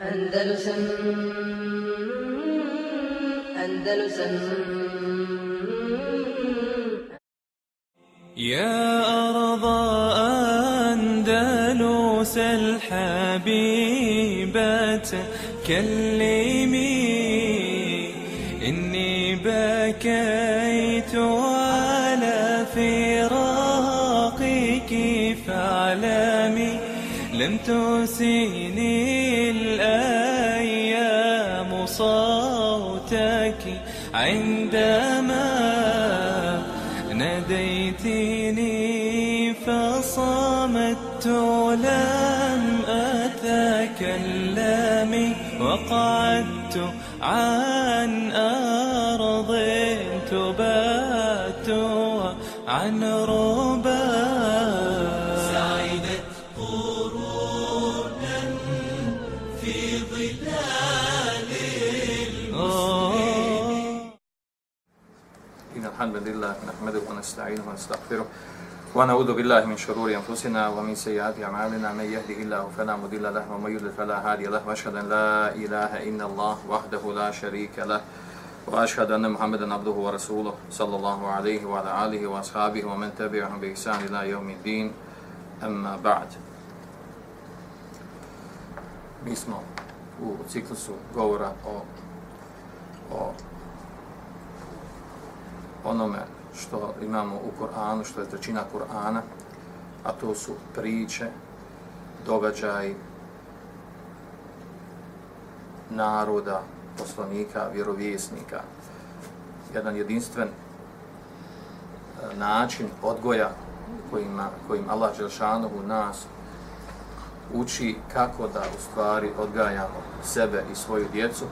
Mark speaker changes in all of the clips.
Speaker 1: Andalusam Andalusam
Speaker 2: يا أرض أندلس الحبيبة كلمي إني بكيت على فراقك فاعلمي لم تسيني صوتك عندما ناديتني فصمت لم أتكلم وقعدت عن أرض تبات عن ربا
Speaker 3: نحمده ونستعينه ونستغفره ونعوذ بالله من شرور أنفسنا ومن سيئات أعمالنا. من يهده الله فلا مضل له ومن يضلل فلا هادي له. وأشهد أن لا إله إلا الله وحده لا شريك له. وأشهد أن محمدا عبده ورسوله صلى الله عليه وعلى آله وأصحابه ومن تبعهم بإحسان إلى يوم الدين. أما بعد. Mi smo u ciklusu govora o, o onome što imamo u Koranu, što je trećina Korana, a to su priče, događaji naroda, poslanika, vjerovjesnika. Jedan jedinstven e, način odgoja kojima, kojim Allah Želšanovu nas uči kako da u stvari odgajamo sebe i svoju djecu,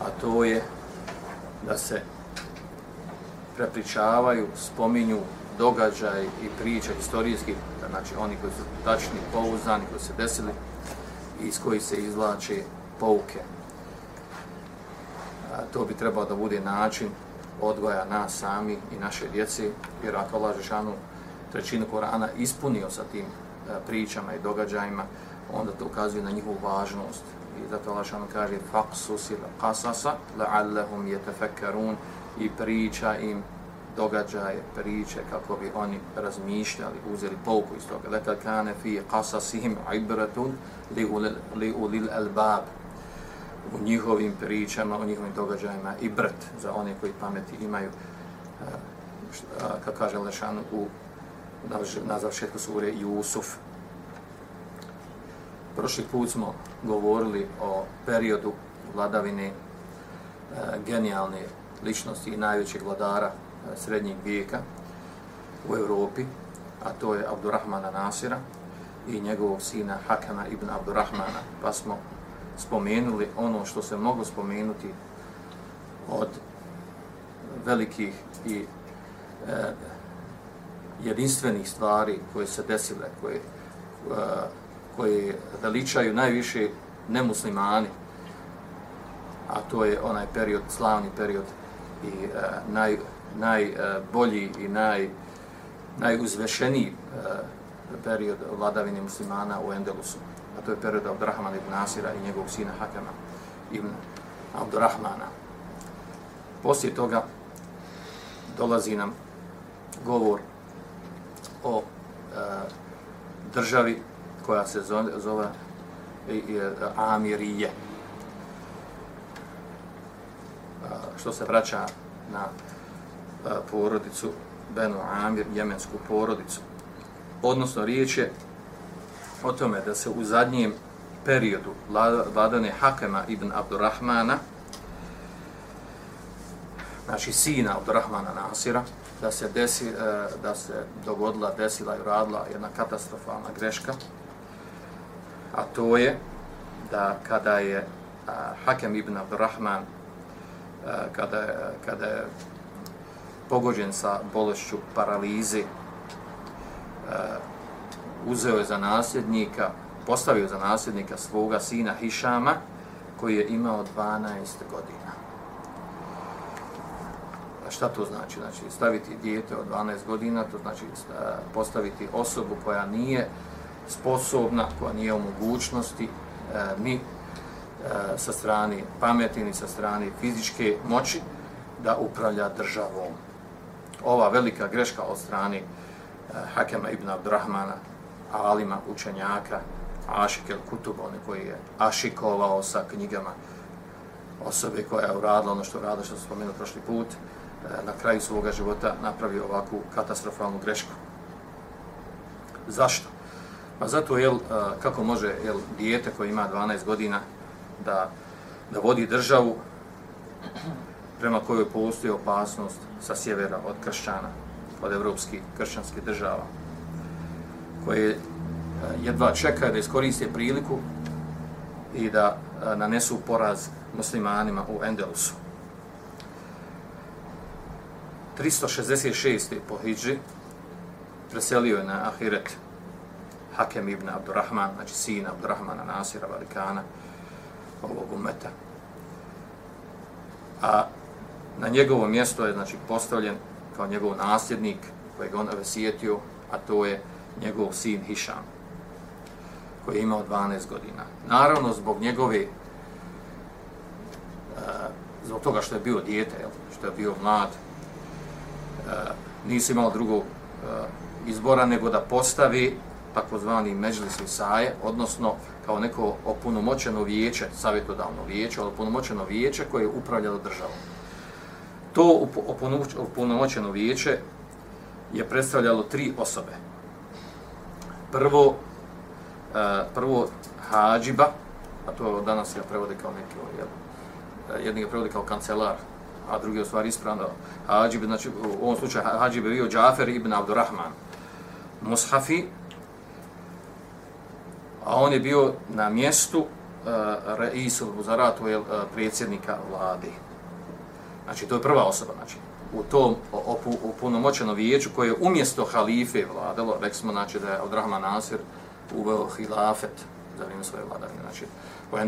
Speaker 3: a to je da se prepričavaju, spominju događaj i priče historijski, znači oni koji su tačni, pouzdani, koji se desili i iz koji se izvlače pouke. A, to bi trebao da bude način odgoja nas sami i naše djece, jer ako Allah Žešanu trećinu Korana ispunio sa tim a, pričama i događajima, onda to ukazuje na njihovu važnost. I zato Allah Žešanu kaže فَقْسُسِ الْقَسَسَ لَعَلَّهُمْ يَتَفَكَّرُونَ i priča im događaje, priče, kako bi oni razmišljali, uzeli pouku iz toga. Lekad kane fi qasasihim ibratun li ulil albab. U njihovim pričama, u njihovim događajima i brt za one koji pameti imaju, eh, kako kaže Lešan u na završetku sure Jusuf. Prošli put smo govorili o periodu vladavine eh, genijalne ličnosti i najvećeg vladara e, srednjeg vijeka u Europi, a to je Abdurrahmana Nasira i njegovog sina Hakana ibn Abdurrahmana. Pa smo spomenuli ono što se mogu spomenuti od velikih i e, jedinstvenih stvari koje se desile, koje, e, koje veličaju najviše nemuslimani, a to je onaj period, slavni period i uh, naj, najbolji e, i naj, najuzvešeniji uh, e, period vladavine muslimana u Endelusu. A to je period Abdurrahmana ibn Nasira i njegovog sina Hakama ibn Abdurrahmana. Poslije toga dolazi nam govor o e, državi koja se zove, zove e, Amirije što se vraća na e, porodicu Benu Amir, jemensku porodicu. Odnosno, riječ je o tome da se u zadnjem periodu vladane Hakema ibn Abdurrahmana, znači sina Abdurrahmana Nasira, da se, desi, e, da se dogodila, desila i radila jedna katastrofalna greška, a to je da kada je Hakem ibn Abdurrahman E, kada kada je pogođen sa bolešću paralize, e, uzeo je za nasljednika, postavio za nasljednika svoga sina Hišama, koji je imao 12 godina. A šta to znači? Znači, staviti dijete od 12 godina, to znači e, postaviti osobu koja nije sposobna, koja nije u mogućnosti, ni E, sa strane pameti ni sa strane fizičke moći da upravlja državom. Ova velika greška od strane e, Hakema ibn Abdurrahmana, alima, učenjaka, Ašik el Kutub, on koji je ašikovao sa knjigama osobe koja je uradila ono što je što sam spomenuo prošli put, e, na kraju svoga života napravio ovakvu katastrofalnu grešku. Zašto? Pa zato, jel, kako može jel, dijete koje ima 12 godina da, da vodi državu prema kojoj postoji opasnost sa sjevera od kršćana, od evropskih kršćanskih država, koje e, jedva čekaju da iskoriste priliku i da e, nanesu poraz muslimanima u Endelusu. 366. po Hidži preselio je na Ahiret Hakem ibn Abdurrahman, znači sin Abdurrahmana Nasira Valikana, ovog umeta. A na njegovo mjesto je znači postavljen kao njegov nasljednik kojeg on vesijetio, a to je njegov sin Hišam, koji je imao 12 godina. Naravno, zbog njegove, uh, zbog toga što je bio dijete, što je bio mlad, e, uh, nisi imao drugog e, izbora nego da postavi takozvani međlis saje, odnosno kao neko opunomoćeno vijeće, savjetodavno vijeće, opunomoćeno vijeće koje je upravljalo državom. To opunomoćeno vijeće je predstavljalo tri osobe. Prvo, e, prvo hađiba, a to danas ga prevode kao neki, ovaj, jel, e, jedni ga prevode kao kancelar, a drugi je u stvari ispravno hađib, znači u ovom slučaju hađib je bio Džafer ibn Abdurrahman. Mushafi, a on je bio na mjestu eh, uh, Reisul Buzaratu, je uh, eh, predsjednika vlade. Znači, to je prva osoba, znači, u tom opunomoćenom vijeću koje je umjesto halife vladalo, rekli smo, znači, da je Abdurrahman Nasir uveo hilafet za vrijeme svoje vladavine, znači,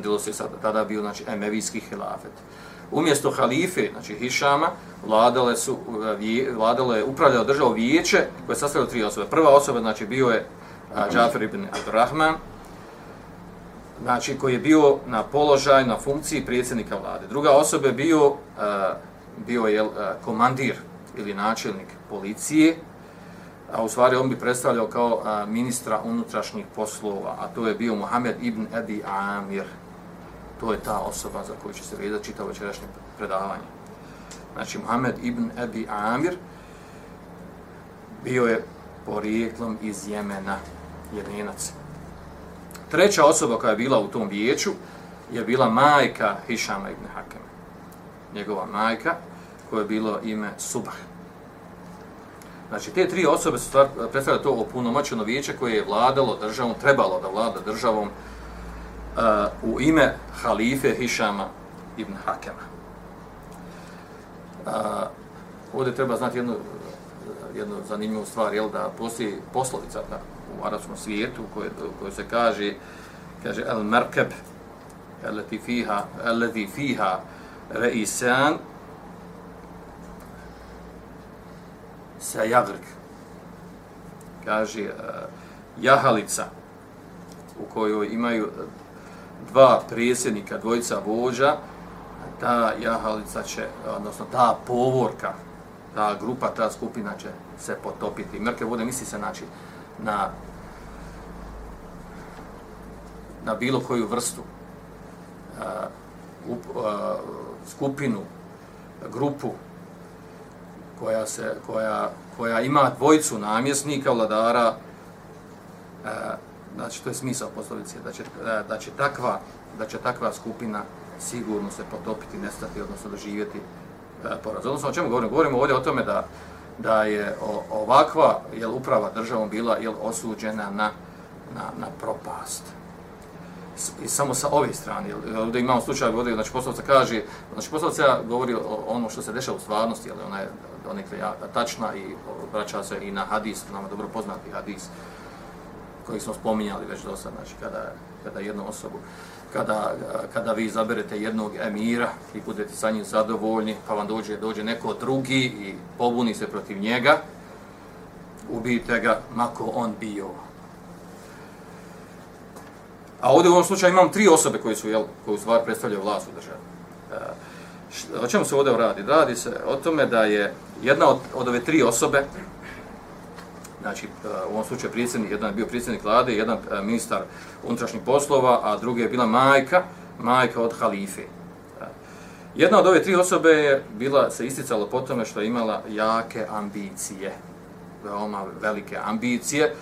Speaker 3: u se sad, tada bio, znači, emevijski hilafet. Umjesto halife, znači, Hišama, vladale su, eh, vladalo je, upravljalo državo vijeće koje je sastavilo tri osobe. Prva osoba, znači, bio je Džafer ibn Abdurrahman, znači koji je bio na položaj, na funkciji predsjednika vlade. Druga osoba je bio, uh, bio je uh, komandir ili načelnik policije, a u stvari on bi predstavljao kao uh, ministra unutrašnjih poslova, a to je bio Mohamed ibn Abi Amir. To je ta osoba za koju će se vidjeti čitavo večerašnje predavanje. Znači, Mohamed ibn Abi Amir bio je porijeklom iz Jemena, jemenac. Treća osoba koja je bila u tom vijeću je bila majka Hišama ibn Hakema. Njegova majka koja je bilo ime Subah. Znači, te tri osobe su predstavljale to opunomoćeno vijeće koje je vladalo državom, trebalo da vlada državom uh, u ime halife Hišama ibn Hakema. Uh, ovdje treba znati jednu, jednu zanimljivu stvar, jel, da postoji poslovica da, u arabskom svijetu koje, koje se kaže kaže al markab allati fiha alladhi fiha ra'isan sayagrik kaže uh, jahalica u kojoj imaju eh, dva prijesednika, dvojica vođa, ta jahalica će, odnosno ta povorka, ta grupa, ta skupina će se potopiti. Mrke vode misli se znači, na na bilo koju vrstu uh, uh, skupinu grupu koja se koja koja ima dvojicu namjesnika vladara uh, znači to je smisao poslovice da će uh, da će takva da će takva skupina sigurno se potopiti nestati odnosno doživjeti uh, poraz. Odnosno o čemu govorimo govorimo ovdje o tome da da je ovakva je uprava državom bila je osuđena na na na propast samo sa ove strane. Ovdje imamo slučaj ovdje, znači poslovca kaže, znači poslovca govori o ono što se dešava u stvarnosti, ali ona je donekle tačna i vraća se i na hadis, nama dobro poznati hadis koji smo spominjali već do sad, znači kada, kada jednu osobu, kada, kada vi izaberete jednog emira i budete sa njim zadovoljni, pa vam dođe, dođe neko drugi i pobuni se protiv njega, ubijte ga, mako on bio. A ovdje u ovom slučaju imam tri osobe koje su, jel, koje u stvari predstavljaju vlast u državi. E, o čemu se ovdje radi? Radi se o tome da je jedna od, od ove tri osobe, znači e, u ovom slučaju predsjednik, jedan je bio predsjednik vlade, jedan e, ministar unutrašnjih poslova, a druga je bila majka, majka od halife. E, jedna od ove tri osobe je bila, se isticala po tome što je imala jake ambicije, veoma velike ambicije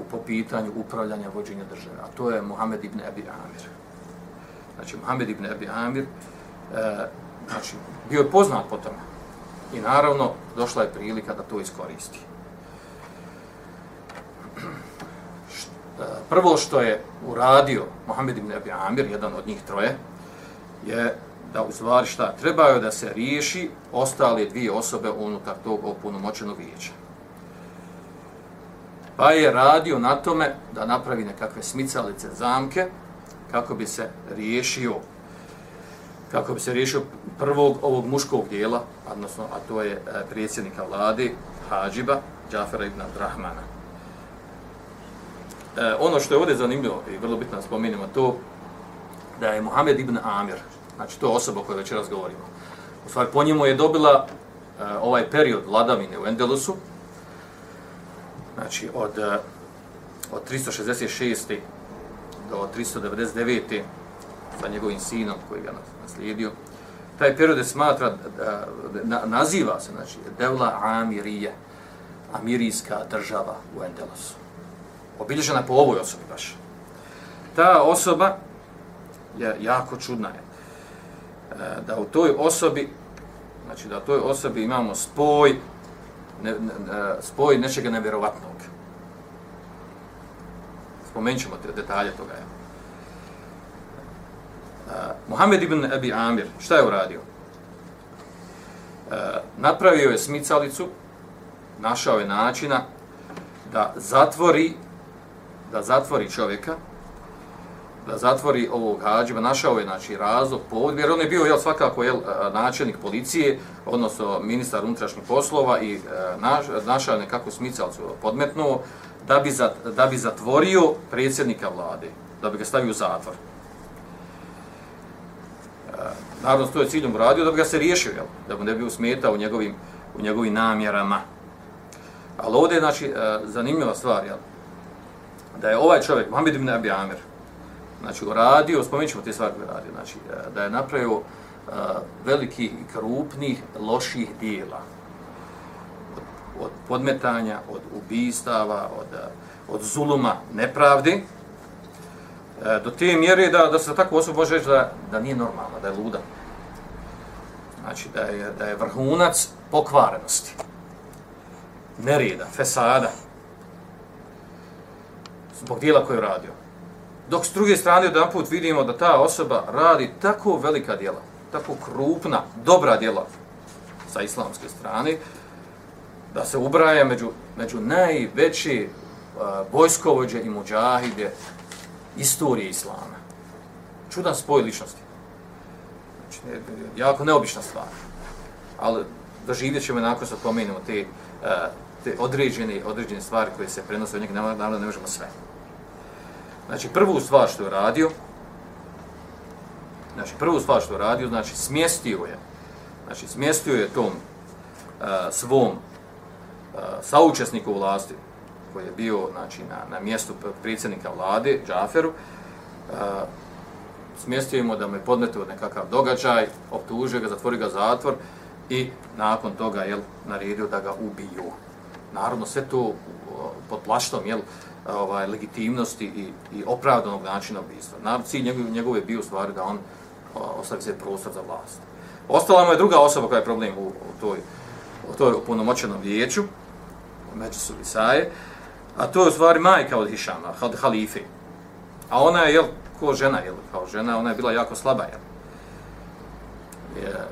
Speaker 3: u po pitanju upravljanja vođenja države, a to je Muhammed ibn Abi Amir. Znači, Muhammed ibn Abi Amir, e, znači, bio je poznat po tome. I naravno, došla je prilika da to iskoristi. E, prvo što je uradio Muhammed ibn Abi Amir, jedan od njih troje, je da u stvari šta trebaju da se riješi ostale dvije osobe unutar tog opunomoćenog vijeća. Pa je radio na tome da napravi nekakve smicalice zamke kako bi se riješio kako bi se riješio prvog ovog muškog dijela, odnosno, a to je e, predsjednika vlade, Hadžiba, Džafera ibn Rahmana. E, ono što je ovdje zanimljivo i vrlo bitno da spomenemo to, da je Muhammed ibn Amir, znači to je osoba o kojoj večeras govorimo, u stvari po njemu je dobila e, ovaj period vladavine u Endelusu, znači od, eh, od 366. do 399. sa njegovim sinom koji ga naslijedio. Taj period je smatra, eh, na, naziva se, znači, Devla Amirije, Amirijska država u Endelosu. Obilježena po ovoj osobi baš. Ta osoba je jako čudna je. Eh, da u toj osobi, znači da u toj osobi imamo spoj, ne, ne, spoj nečega nevjerovatnog. Spomenut ćemo te detalje toga. Je. Uh, Muhammed ibn Abi Amir, šta je uradio? Uh, napravio je smicalicu, našao je načina da zatvori da zatvori čovjeka, da zatvori ovog hađima, našao je znači, razlog, povod, jer on je bio jel, svakako jel, načelnik policije, odnosno ministar unutrašnjih poslova i e, naš, našao je smicalcu podmetnuo da bi, za, da bi zatvorio predsjednika vlade, da bi ga stavio u zatvor. E, naravno, to je ciljom uradio da bi ga se riješio, jel, da mu ne bi usmetao u njegovim, u njegovim namjerama. Ali ovdje je znači, e, zanimljiva stvar, jel, da je ovaj čovjek, Mohamed ibn Abi Amir, znači uradio, spomenut ćemo te stvari koje radio, znači e, da je napravio e, uh, velikih i krupnih loših dijela. Od, od podmetanja, od ubistava, od, e, od zuluma, nepravdi, do te mjere da, da se tako osoba može reći da, da nije normalna, da je luda. Znači da je, da je vrhunac pokvarenosti, nereda, fesada, zbog dijela koje je radio. Dok s druge strane jedan put vidimo da ta osoba radi tako velika djela, tako krupna, dobra djela sa islamske strane, da se ubraja među, među najveće uh, vojskovođe i muđahide istorije islama. Čudan spoj ličnosti. Znači, ne, jako neobična stvar. Ali doživjet ćemo nakon što pomenemo te, uh, te određene, određene stvari koje se prenose od njega, naravno ne možemo sve. Znači, prvu stvar što je radio, znači, prvu stvar što je radio, znači, smjestio je, znači, smjestio je tom uh, svom uh, saučesniku u vlasti, koji je bio, znači, na, na mjestu predsjednika vlade, Džaferu, uh, smjestio mu da me podnete od nekakav događaj, optužio ga, zatvori ga zatvor i nakon toga, jel, naredio da ga ubiju. Naravno, sve to pod plaštom, jel, uh, ovaj legitimnosti i, i opravdanog načina ubistva. Naravno, cilj njegov, njegov je bio u stvari da on ostavi se prostor za vlast. Ostala mu je druga osoba koja je problem u, u toj, u toj punomoćenom vijeću, među su a to je u stvari majka od Hišama, od halife. A ona je, jel, ko žena, jel, kao žena, ona je bila jako slaba, jel. Je,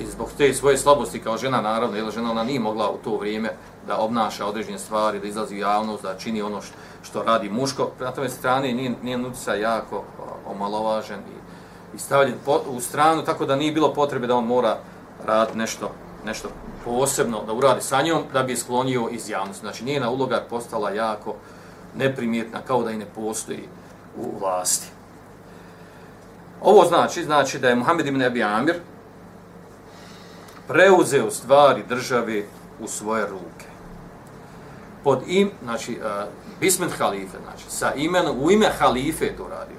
Speaker 3: I zbog te svoje slabosti kao žena, naravno, jel, žena ona nije mogla u to vrijeme da obnaša određene stvari, da izlazi u javnost, da čini ono što, što radi muško. Na tome strane nije, nije nutica jako omalovažen i, i stavljen po, u stranu, tako da nije bilo potrebe da on mora raditi nešto, nešto posebno, da uradi sa njom, da bi sklonio iz javnosti. Znači, njena uloga postala jako neprimjetna, kao da i ne postoji u vlasti. Ovo znači, znači da je Muhammed ibn Abi Amir preuzeo stvari države u svoje ruke. Pod im, znači, uh, bismet halife, znači, sa imenom, u ime halife je to radio.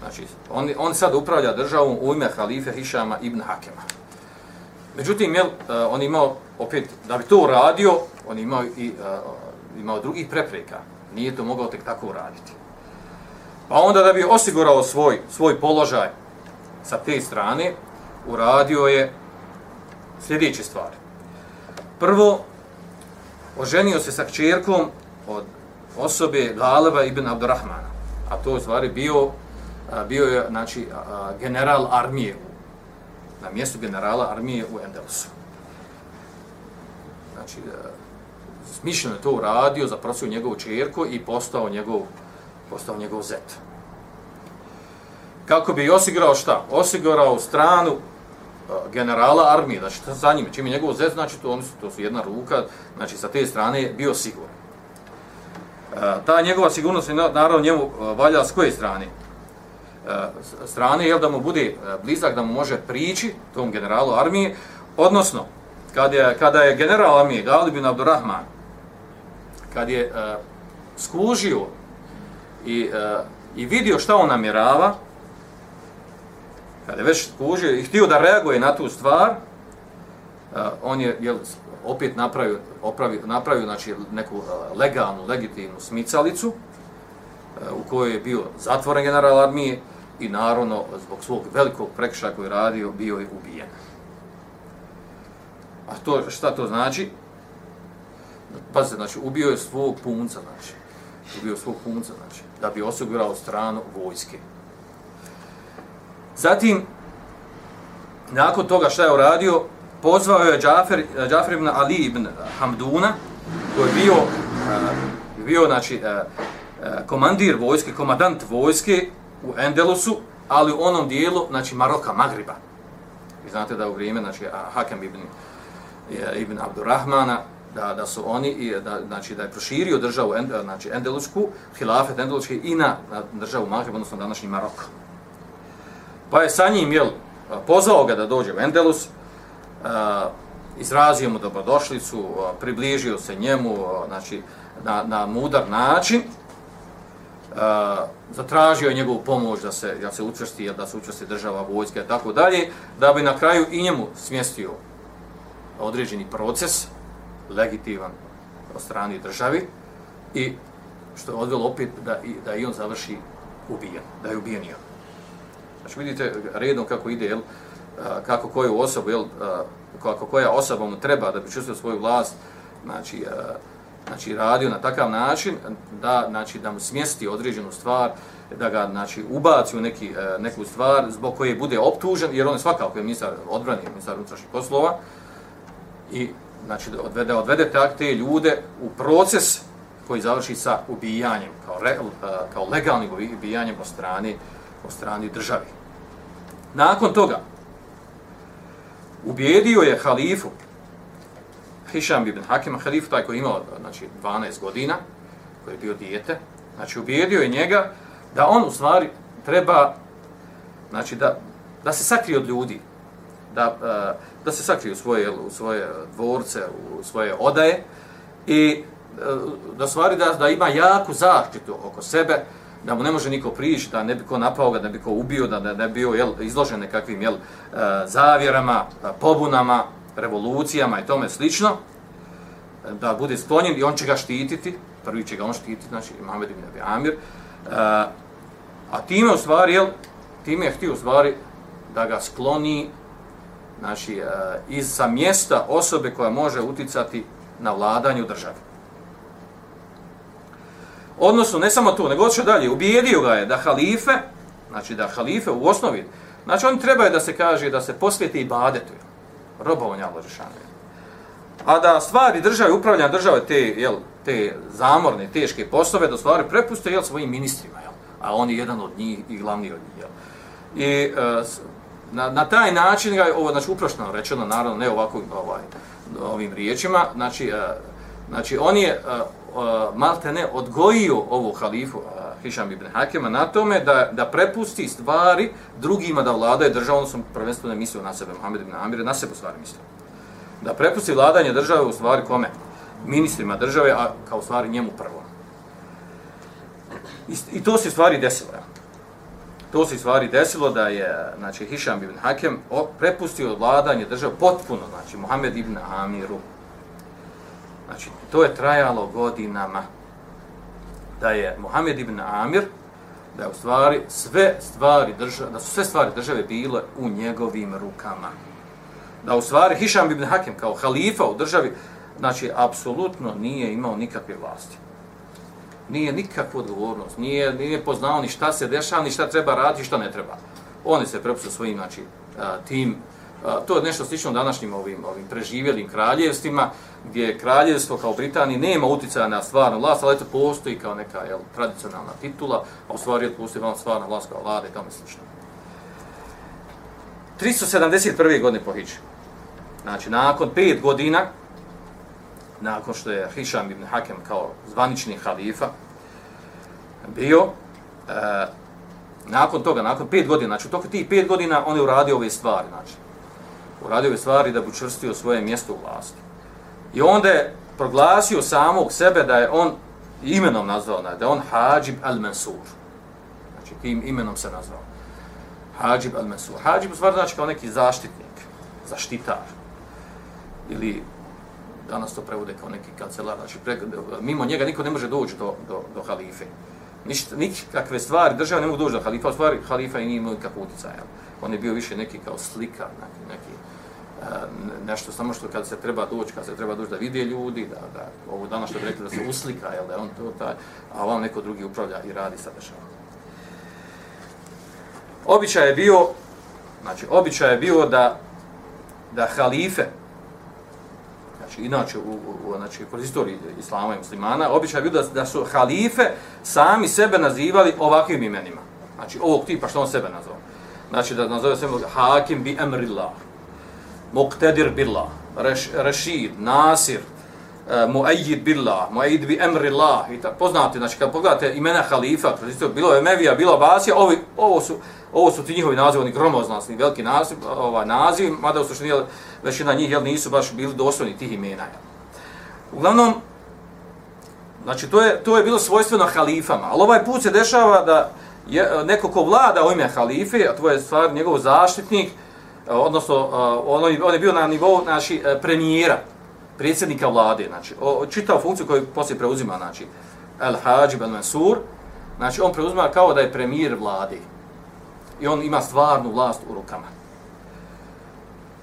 Speaker 3: Znači, on, on sad upravlja državom u ime halife Hišama ibn Hakema. Međutim, jel, uh, on imao, opet, da bi to uradio, on imao i uh, imao drugih prepreka. Nije to mogao tek tako uraditi. Pa onda da bi osigurao svoj, svoj položaj sa te strane, uradio je sljedeće stvari. Prvo, oženio se sa kćerkom od osobe Galeba ibn Abdurrahmana. A to je stvari bio, bio je znači, general armije na mjestu generala armije u Endelusu. Znači, smišljeno je to uradio, zaprosio njegovu čerku i postao njegov, postao njegov zet. Kako bi osigurao šta? Osigurao stranu generala armije, znači za njime, čim je njegov zet, znači to, oni su, to su jedna ruka, znači sa te strane je bio siguran. E, ta njegova sigurnost je naravno njemu e, valja s koje strane? E, strane, jel da mu bude blizak, da mu može prići tom generalu armije, odnosno, kada je, kada je general armije, Galib bin Abdurrahman, kad je uh, skužio i, uh, i vidio šta on namjerava, kada je već skužio i htio da reaguje na tu stvar, uh, on je jel, opet napravio, opravio, napravio znači, neku uh, legalnu, legitimnu smicalicu, uh, u kojoj je bio zatvoren general armije i naravno zbog svog velikog prekša koji je radio, bio je ubijen. A to, šta to znači? Pazite, znači, ubio je svog punca, znači. Ubio je svog punca, znači, da bi osigurao stranu vojske. Zatim, nakon toga šta je uradio, pozvao je Džafer, Džafer ibn Ali ibn Hamduna, koji je bio, uh, bio znači, uh, komandir vojske, komadant vojske u Endelusu, ali u onom dijelu, znači, Maroka, Magriba. Vi znate da u vrijeme, znači, Hakem ibn, ibn Abdurrahmana, da, da su oni, i da, znači, da je proširio državu, znači, Endelusku, hilafet Endeluski i na, na državu Magrib, odnosno današnji Maroko. Pa je sa njim, jel, pozvao ga da dođe u Endelus, e, izrazio mu dobrodošlicu, e, približio se njemu, e, znači, na, na mudar način, uh, zatražio je njegovu pomoć da se, da se učvrsti, da se učvrsti država, vojska i tako dalje, da bi na kraju i njemu smjestio određeni proces, legitiman od strani državi, i što je odvelo opet da, da i on završi ubijen, da je ubijen i on. Znači vidite redom kako ide, jel, kako koju osobu, jel, kako koja osoba mu treba da bi čustio svoju vlast, znači, znači radio na takav način da, znači, da mu smjesti određenu stvar, da ga znači, ubaci u neki, e, neku stvar zbog koje bude optužen, jer on je svakako je ministar odbrani, ministar unutrašnjih poslova, i znači, odvede, odvede te ljude u proces koji završi sa ubijanjem, kao, re, e, kao legalnim ubijanjem po strani, po strani državi. Nakon toga, ubijedio je halifu, Hišam ibn Hakim, halifu taj koji je imao znači, 12 godina, koji je bio dijete, znači ubijedio je njega da on u stvari treba znači, da, da se sakrije od ljudi, da, e, da se sakrije u svoje, u svoje dvorce, u svoje odaje i e, da stvari da, da ima jaku zaštitu oko sebe, da mu ne može niko prići, da ne bi ko napao ga, da bi ko ubio, da ne, bi bio jel, izložen nekakvim jel, e, zavjerama, e, pobunama, revolucijama i tome slično, da bude sklonjen i on će ga štititi, prvi će ga on štititi, znači Mohamed ibn Abi Amir, a, a time u stvari, jel, time je htio u stvari da ga skloni znači, iz sa mjesta osobe koja može uticati na vladanju države. Odnosno, ne samo to, nego odšao dalje, ubijedio ga je da halife, znači da halife u osnovi, znači oni trebaju da se kaže da se posvijeti i badetu, robovanja Allah A da stvari države, upravljanja države, te, jel, te zamorne, teške poslove, da stvari prepuste jel, svojim ministrima, jel, a on je jedan od njih i glavni od njih. Jel. I e, na, na taj način ga je, ovo, znači uprošteno rečeno, naravno ne ovako ovaj, ovim riječima, znači, e, znači on je e, Eh, malte ne odgojio ovu halifu eh, Hišam ibn Hakema na tome da, da prepusti stvari drugima da vladaju državu, odnosno prvenstveno mislio na sebe, Mohamed ibn Amir na sebe stvari mislio. Da prepusti vladanje države u stvari kome? Ministrima države, a kao stvari njemu prvo. I, i to se stvari desilo. Ja. To se stvari desilo da je znači, Hišam ibn Hakem prepustio vladanje države potpuno, znači Mohamed ibn Amiru. Znači, to je trajalo godinama da je Mohamed ibn Amir, da je u stvari sve stvari države, da su sve stvari države bile u njegovim rukama. Da u stvari Hišam ibn Hakem kao halifa u državi, znači, apsolutno nije imao nikakve vlasti. Nije nikakvu odgovornost, nije, nije poznao ni šta se dešava, ni šta treba raditi, šta ne treba. Oni se prepustio svojim, znači, tim, to je nešto slično današnjim ovim, ovim preživjelim kraljevstvima, gdje kraljevstvo kao Britanije nema utjecaja na stvarnu vlast, ali to postoji kao neka jel, tradicionalna titula, a u stvari postoji vam stvarna vlast kao vlada i tome slično. 371. godine po Hiđu. Znači, nakon pet godina, nakon što je Hišam ibn Hakem kao zvanični halifa bio, e, nakon toga, nakon pet godina, znači u toku tih pet godina on je uradio ove stvari, znači, uradio je stvari da bi učvrstio svoje mjesto u vlasti. I onda je proglasio samog sebe da je on imenom nazvao, da je on Hađib al-Mansur. Znači, tim imenom se nazvao. Hađib al-Mansur. Hađib u stvari znači kao neki zaštitnik, zaštitar. Ili danas to prevode kao neki kancelar. Znači, pre, mimo njega niko ne može doći do, do, do halife. Ništa, nikakve stvari, država ne mogu doći do halifa. U stvari, halifa i nije imao nikakvu utjecaja. On je bio više neki kao slika, neki, neki e, nešto samo što kad se treba doći, kad se treba doći da vide ljudi, da, da ovo danas što bi rekli da se uslika, jel, da on to taj, a vam neko drugi upravlja i radi sa dešavom. Običaj je bio, znači, običaj je bio da, da halife, znači, inače, u, u, znači, kroz istoriji islama i muslimana, običaj je bio da, da su halife sami sebe nazivali ovakvim imenima. Znači, ovog tipa što on sebe nazva. Znači, da nazove se hakim bi emrillah, Muqtadir billah, Rashid, Nasir, uh, billah, muajid bi emrillah, I ta, poznate, znači kad pogledate imena halifa, bilo je Mevija, bilo Basija, ovi, ovo su ovo su ti njihovi nazivi, oni gromoznasni, veliki naziv, ovaj naziv, mada u suštini većina njih jel, nisu baš bili dostojni tih imena. Jel. Uglavnom, znači to je, to je bilo svojstveno halifama, ali ovaj put se dešava da je e, neko ko vlada u ime halife, a to je stvar njegov zaštitnik, e, odnosno e, on, on je bio na nivou naši premijera, predsjednika vlade, znači, čitao funkciju koju poslije preuzima, znači, El Hajib El Mansur, znači, on preuzima kao da je premijer vlade. I on ima stvarnu vlast u rukama.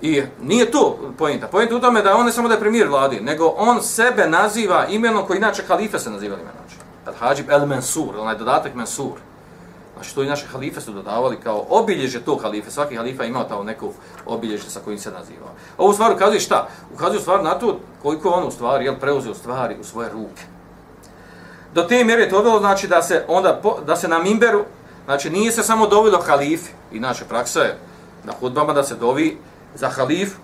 Speaker 3: I nije to pojenta. Pojenta u tome da on ne samo da je premijer vlade, nego on sebe naziva imenom koji inače halife se naziva imenom. Znači, El Hajib El Mansur, onaj dodatak Mansur. Znači to i naše halife su dodavali kao obilježje tog halife. Svaki halifa imao tao neko obilježje sa kojim se nazivao. Ovo stvar ukazuje šta? Ukazuje stvar na to koliko on u stvari jel, preuzeo stvari u svoje ruke. Do te mjere je to bilo znači da se onda da se na mimberu znači nije se samo dovilo halife i naša praksa je na hudbama da se dovi za halif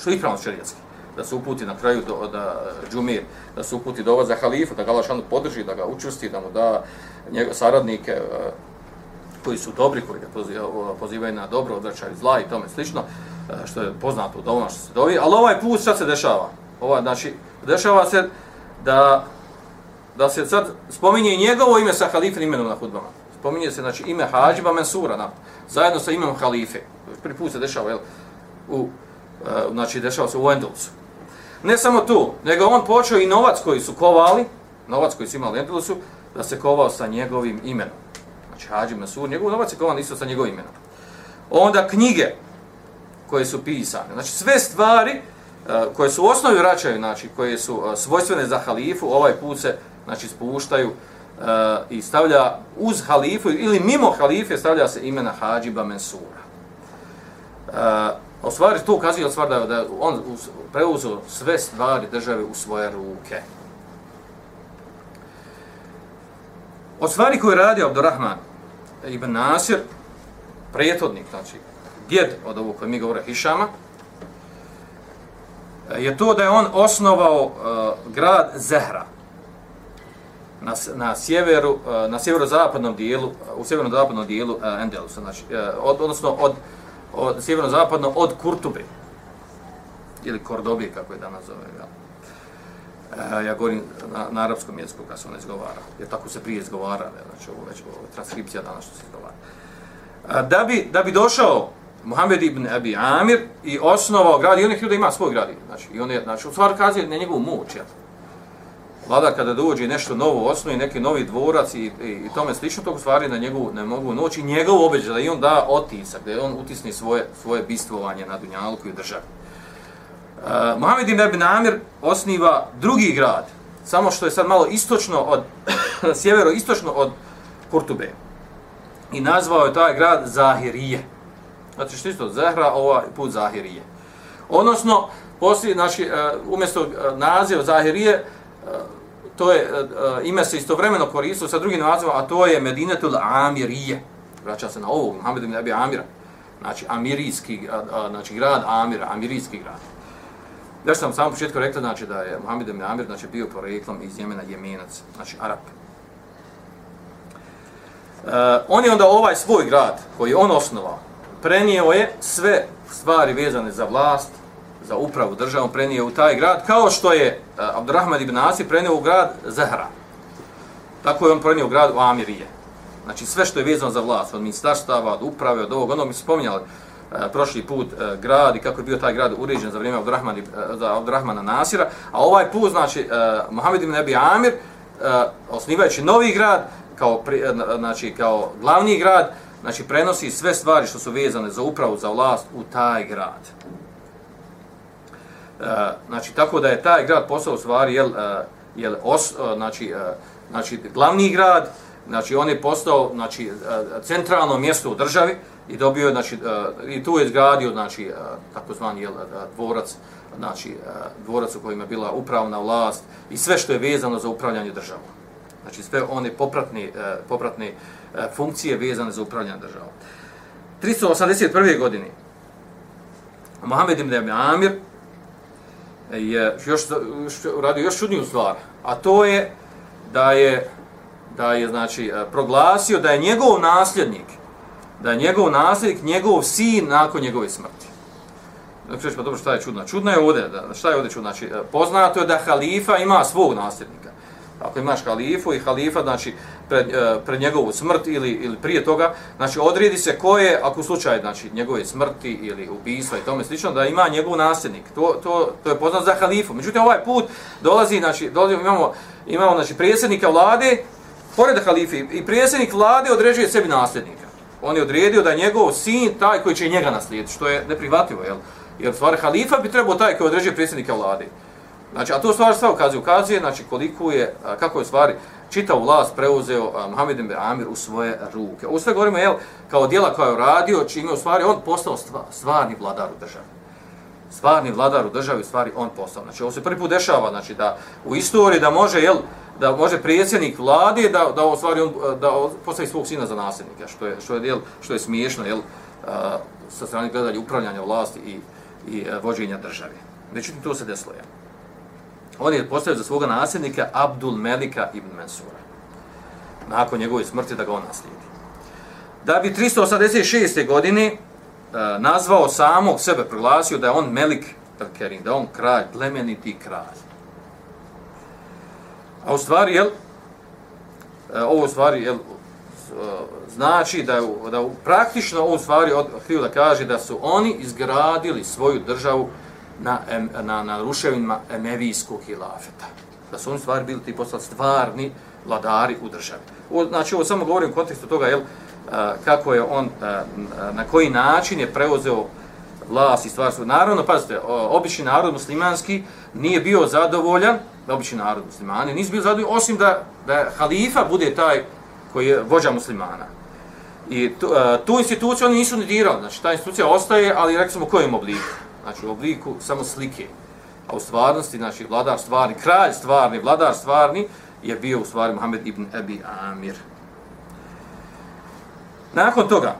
Speaker 3: što je ispravno šerijatski da se uputi na kraju do, da džumir da se uputi do za halifu da ga Allah podrži da ga učvrsti da mu da njegove saradnike koji su dobri, koji ga pozivaju na dobro, odvraćaju zla i tome slično, što je poznato od ono što se dovi. Ali ovaj put šta se dešava? Ovaj, znači, dešava se da, da se sad spominje njegovo ime sa halifin imenom na hudbama. Spominje se znači, ime Hađiba Mensura na, zajedno sa imenom halife. Prvi put se dešava, jel, u, znači, dešava se u Endelsu. Ne samo tu, nego on počeo i novac koji su kovali, novac koji su imali u su, da se kovao sa njegovim imenom. Znači, Hađi Mesur, njegov novac je kovan isto sa njegovim imenom. Onda knjige koje su pisane. Znači, sve stvari e, koje su u osnovi vraćaju, znači, koje su e, svojstvene za halifu, ovaj put se, znači, spuštaju e, i stavlja uz halifu ili mimo halife stavlja se imena Hađiba Mensura. A u stvari, to ukazuje stvar da, da on preuzeo sve stvari države u svoje ruke. Od stvari koje radi Abdurrahman ibn Nasir, prijetodnik, znači djed od ovog koje mi govore Hišama, je to da je on osnovao uh, grad Zehra na, na sjeveru, uh, na sjeverozapadnom dijelu, u sjeverozapadnom dijelu uh, Endelusa, znači, uh, od, odnosno od, od sjeverozapadno od Kurtube, ili Kordobe, kako je danas zove, ja. E, ja govorim na, na arapskom jeziku kad se on izgovara, jer tako se prije izgovara, ne, znači ovo već ovo transkripcija danas što se izgovara. E, da, bi, da bi došao Muhammed ibn Abi Amir i osnovao grad, i on je htio da ima svoj grad, znači, i on je, znači, u stvari kazuje na njegovu moć, jel? Vlada kada dođe nešto novo osnovi, neki novi dvorac i, i, i tome slično, tog stvari na njegovu, ne mogu noći, njegov obeđaj da i on da otisak, da on utisni svoje, svoje bistvovanje na Dunjalku i državi. Uh, Mohamed ibn Abi Namir osniva drugi grad, samo što je sad malo istočno od, sjevero istočno od Kurtube. I nazvao je taj grad Zahirije. Znači što isto, Zahra, ovaj put Zahirije. Odnosno, poslije, znači, uh, umjesto e, naziva Zahirije, to je, uh, ime se istovremeno koristilo sa drugim nazivom, a to je Medinetul Amirije. Vraća se na ovog, Mohamed ibn Abi Amira. Znači, Amirijski, uh, znači grad Amira, Amirijski grad. Ja sam sam početku rekla znači da je Muhammed ibn Amir znači bio poreklom iz Jemena Jemenac, znači Arap. Uh, on je onda ovaj svoj grad koji je on osnovao, prenio je sve stvari vezane za vlast, za upravu državom, prenio u taj grad, kao što je uh, Abdurrahman ibn Asi prenio u grad Zahra. Tako je on prenio u grad u Amirije. Znači sve što je vezano za vlast, od ministarstava, od uprave, od ovog, ono mi smo spominjali, uh, prošli put uh, grad i kako je bio taj grad uređen za vrijeme Abdurrahmana, uh, za Abdurrahmana Nasira, a ovaj put, znači, uh, Mohamed ibn Abi Amir, uh, osnivajući novi grad, kao, pri, uh, znači, kao glavni grad, znači, prenosi sve stvari što su vezane za upravu, za vlast u taj grad. E, znači, tako da je taj grad postao u stvari, jel, e, jel, os, e, znači, znači, glavni grad, znači, on je postao, znači, centralno mjesto u državi, i dobio znači i tu je izgradio znači takozvani jel dvorac znači dvorac u kojima je bila upravna vlast i sve što je vezano za upravljanje državom znači sve one popratne popratne funkcije vezane za upravljanje državom 381. godine Mohamed ibn Amir E, je još uradio još čudniju stvar a to je da je da je znači e, proglasio da je njegov nasljednik da je njegov nasljednik, njegov sin nakon njegove smrti. Znači, pa dobro, šta je čudno? Čudno je ovdje, da, šta je ovdje čudno? Znači, e, poznato je da halifa ima svog nasljednika. Ako imaš halifu i halifa, znači, pred, e, pred njegovu smrt ili, ili prije toga, znači, odredi se ko je, ako u slučaju, znači, njegove smrti ili ubijstva i tome slično, da ima njegov nasljednik. To, to, to je poznato za halifu. Međutim, ovaj put dolazi, znači, dolazi, imamo, imamo, znači, predsjednika vlade, pored halifi, i predsjednik vlade određuje sebi nasljednika on je odredio da je njegov sin taj koji će njega naslijediti, što je neprihvatljivo, jel? Jer stvar halifa bi trebao taj koji određuje predsjednika vlade. Znači, a to stvar sve ukazuje, ukazuje, znači koliko je, kako je stvari čitav vlast preuzeo Mohamed ibn Amir u svoje ruke. Ovo sve govorimo, jel, kao dijela koja je radio, čime u stvari on postao stvarni vladar u državi. Stvarni vladar u državi, u stvari on postao. Znači, ovo se prvi put dešava, znači, da u istoriji da može, jel, da može predsjednik vlade da da u stvari on da postavi svog sina za nasljednika što je što je jel, što je smiješno jel a, sa strane gledanja upravljanja vlasti i i e, vođenja države. Međutim to se desilo Jel. On je postavio za svoga nasljednika Abdul Melika ibn Mansura. Nakon njegove smrti da ga on naslijedi. Da bi 386. godine e, nazvao samog sebe, proglasio da je on Melik al-Kerim, da je on kralj, plemeniti kralj. A u stvari, jel, e, ovo u stvari, jel, e, znači da, da praktično on u stvari od, htio da kaže da su oni izgradili svoju državu na, na, na ruševinima emevijskog hilafeta. Da su oni stvari bili ti postali stvarni vladari u državi. O, znači, ovo samo govorim u kontekstu toga, jel, kako je on, na koji način je preuzeo vlast i stvar svoj. Naravno, pazite, obični narod muslimanski nije bio zadovoljan, obični narod muslimani, nisu bio zadovoljan, osim da, da halifa bude taj koji je vođa muslimana. I tu, tu instituciju oni nisu ni dirali, znači ta institucija ostaje, ali rekli smo u kojem obliku? Znači u obliku samo slike. A u stvarnosti, znači vladar stvarni, kralj stvarni, vladar stvarni, je bio u stvari Muhammed ibn Abi Amir. Nakon toga,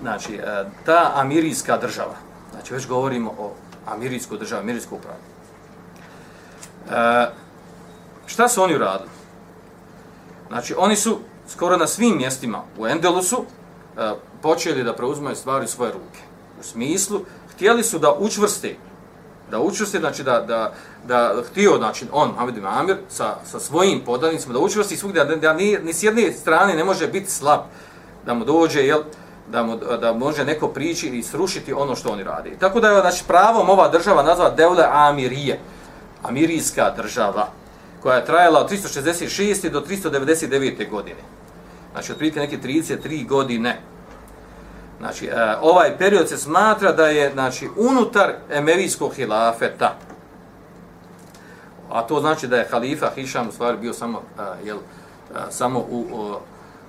Speaker 3: znači, e, ta amirijska država, znači već govorimo o amirijskoj državi, amirijskoj upravi. E, šta su oni uradili? Znači, oni su skoro na svim mjestima u Endelusu e, počeli da preuzmaju stvari u svoje ruke. U smislu, htjeli su da učvrste, da učvrste, znači da, da, da htio, znači on, Hamid ibn Amir, sa, sa svojim podanicima, da učvrsti svugdje, da, da ni, ni s jedne strane ne može biti slab, da mu dođe, jel, da, mu, da može neko prići i srušiti ono što oni radi. Tako da je znači, pravom ova država nazva Devle Amirije, Amirijska država, koja je trajala od 366. do 399. godine. Znači, otprilike neke 33 godine. Znači, e, ovaj period se smatra da je znači, unutar Emevijskog hilafeta. A to znači da je halifa Hišam u stvari bio samo, e, jel, e, samo u,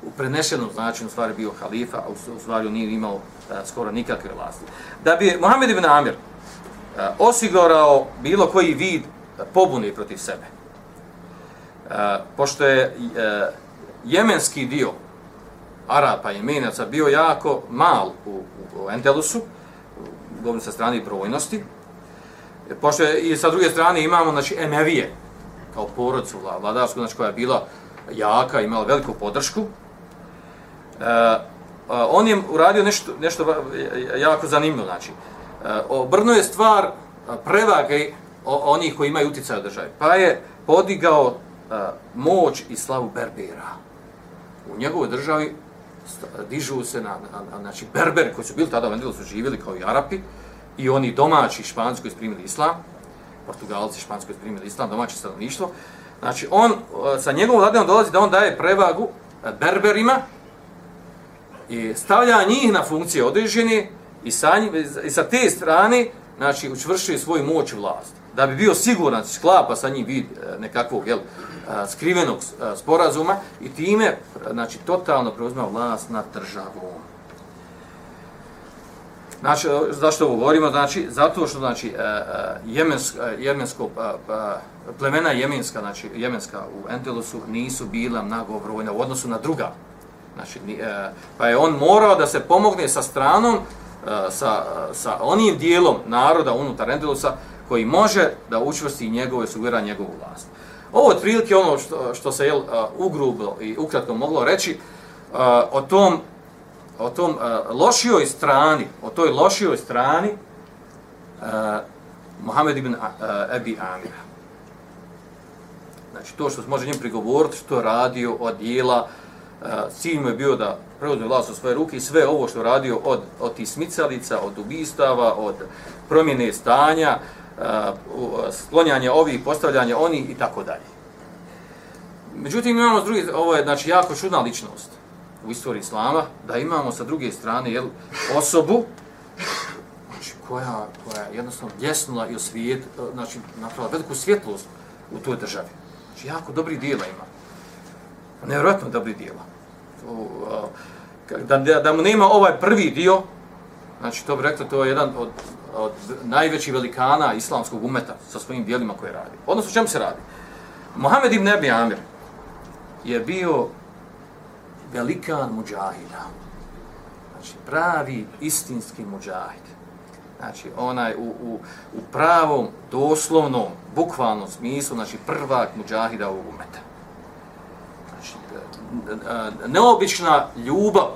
Speaker 3: u prenešenom značinu u stvari bio halifa, a u, stvari stvari nije imao skoro nikakve vlasti. Da bi Mohamed ibn Amir osigurao bilo koji vid pobune protiv sebe, pošto je jemenski dio Arapa i Jemenaca bio jako mal u, u, u Entelusu, govorim sa strane brojnosti, e, pošto je, i sa druge strane imamo znači, Emevije, kao porodcu vladarsku, znači koja je bila jaka, imala veliku podršku, e, on je uradio nešto, nešto jako zanimljivo, znači, e, obrnuo je stvar e, prevage onih koji imaju utjecaj u državi, pa je podigao e, moć i slavu Berbera. U njegovoj državi dižu se na, na, na znači Berberi koji su bili tada u su živjeli kao i Arapi i oni domaći španski koji su primili islam, Portugalci španski koji su primili islam, domaće stanovništvo, znači on e, sa njegovom vladenom dolazi da on daje prevagu e, Berberima i stavlja njih na funkcije određene i sa, njim, i sa te strane znači učvršuje svoju moć i vlast. Da bi bio siguran, sklapa sa njim vid e, nekakvog jel, skrivenog sporazuma i time znači totalno preuzima vlast nad državom. Znači, zašto ovo govorimo? Znači, zato što znači, e, e, e, jemensko, jemensko plemena jemenska, znači jemenska u Entelusu nisu bila mnogobrojna u odnosu na druga. Znači, pa je on morao da se pomogne sa stranom, sa, sa onim dijelom naroda unutar Entelusa koji može da učvrsti njegove, sugira njegovu vlast. Ovo je otprilike ono što, što se jel, ugrubo i ukratko moglo reći o tom, o tom lošijoj strani, o toj lošijoj strani Mohamed ibn Ebi Amira. Znači, to što se može njim prigovoriti, što je radio od dijela, cilj mu je bio da preuzme vlast u svoje ruke i sve ovo što je radio od, od tih smicalica, od ubistava, od promjene stanja, sklonjanje ovih, postavljanje oni i tako dalje. Međutim, imamo s druge, ovo je znači, jako čudna ličnost u istoriji Islama, da imamo sa druge strane jel, osobu znači, koja, koja je jednostavno ljesnula i osvijet, znači napravila veliku svjetlost u toj državi. Znači, jako dobri dijela ima. Nevjerojatno dobri dijela. Da, da, da mu nema ovaj prvi dio, znači to bi rekao, to je jedan od od najvećih velikana islamskog umeta sa svojim dijelima koje radi. Odnosno, čemu se radi? Mohamed ibn Abi Amir je bio velikan muđahida. Znači, pravi istinski muđahid. Znači, onaj u, u, u pravom, doslovnom, bukvalnom smislu, znači, prvak muđahida ovog umeta. Znači, e, e, e, neobična ljubav,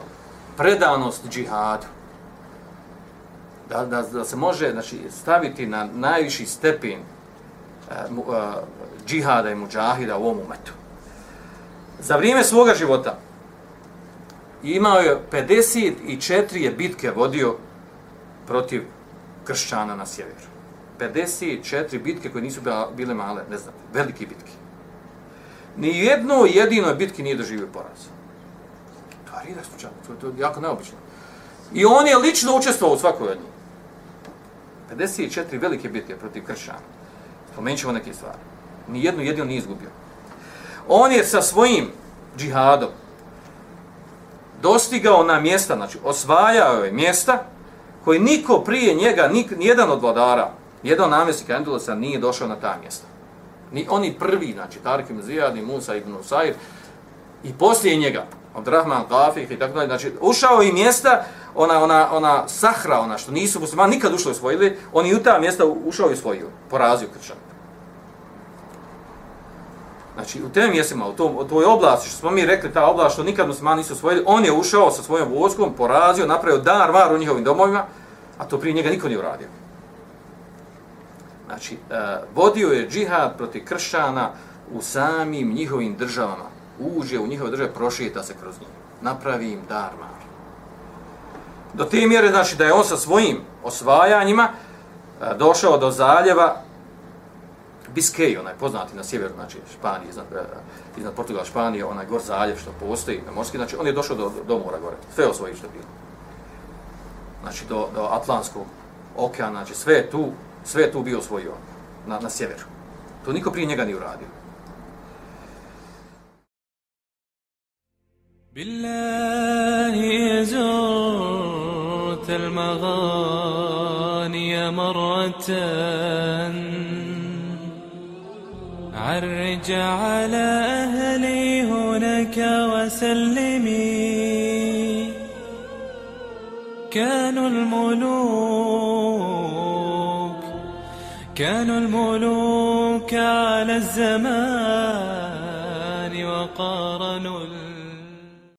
Speaker 3: predanost džihadu da, da, da se može znači, staviti na najviši stepen uh, uh, džihada i muđahida u ovom umetu. Za vrijeme svoga života imao je 54 je bitke vodio protiv kršćana na sjeveru. 54 bitke koje nisu bile male, ne znam, velike bitke. Ni jedno jedino bitki nije doživio poraz. To je ridak slučaj, to je jako neobično. I on je lično učestvovao u svakoj od njih. 54 velike bitke protiv kršćana. Spomenut ćemo neke stvari. Ni jednu jedinu nije izgubio. On je sa svojim džihadom dostigao na mjesta, znači osvajao je mjesta koji niko prije njega, nik, nijedan od vladara, jedan namjesnik Endulosa nije došao na ta mjesta. Ni oni prvi, znači Tarkim ibn Zijad i Musa ibn Usair, i poslije njega, Abdurrahman Rahman i tako dalje, znači ušao i mjesta ona, ona, ona sahra, ona što nisu muslimani nikad ušli i osvojili, on i u ta mjesta ušao i osvojio, porazio kršan. Znači, u tem mjestima, u, tom, u toj oblasti, što smo mi rekli, ta oblast što nikad muslimani nisu osvojili, on je ušao sa svojom vojskom, porazio, napravio dar, var u njihovim domovima, a to prije njega niko nije uradio. Znači, uh, vodio je džihad protiv kršćana u samim njihovim državama. Uđe u njihove države, prošeta se kroz njih. Napravi im dar, mali. Do te mjere, znači, da je on sa svojim osvajanjima e, došao do zaljeva Biskej, onaj poznati na sjeveru, znači Španije, iznad, e, iznad Portugala, Španije, onaj gor zaljev što postoji na morski, znači on je došao do, do mora gore, sve osvoji što bilo. Znači do, do Atlantskog okeana, znači sve je tu, sve je tu bio osvojio na, na sjeveru. To niko prije njega nije uradio.
Speaker 2: بالله زرت المغاني مرة. عرج على أهلي هناك وسلمي. كانوا الملوك كانوا الملوك على الزمان وقارنوا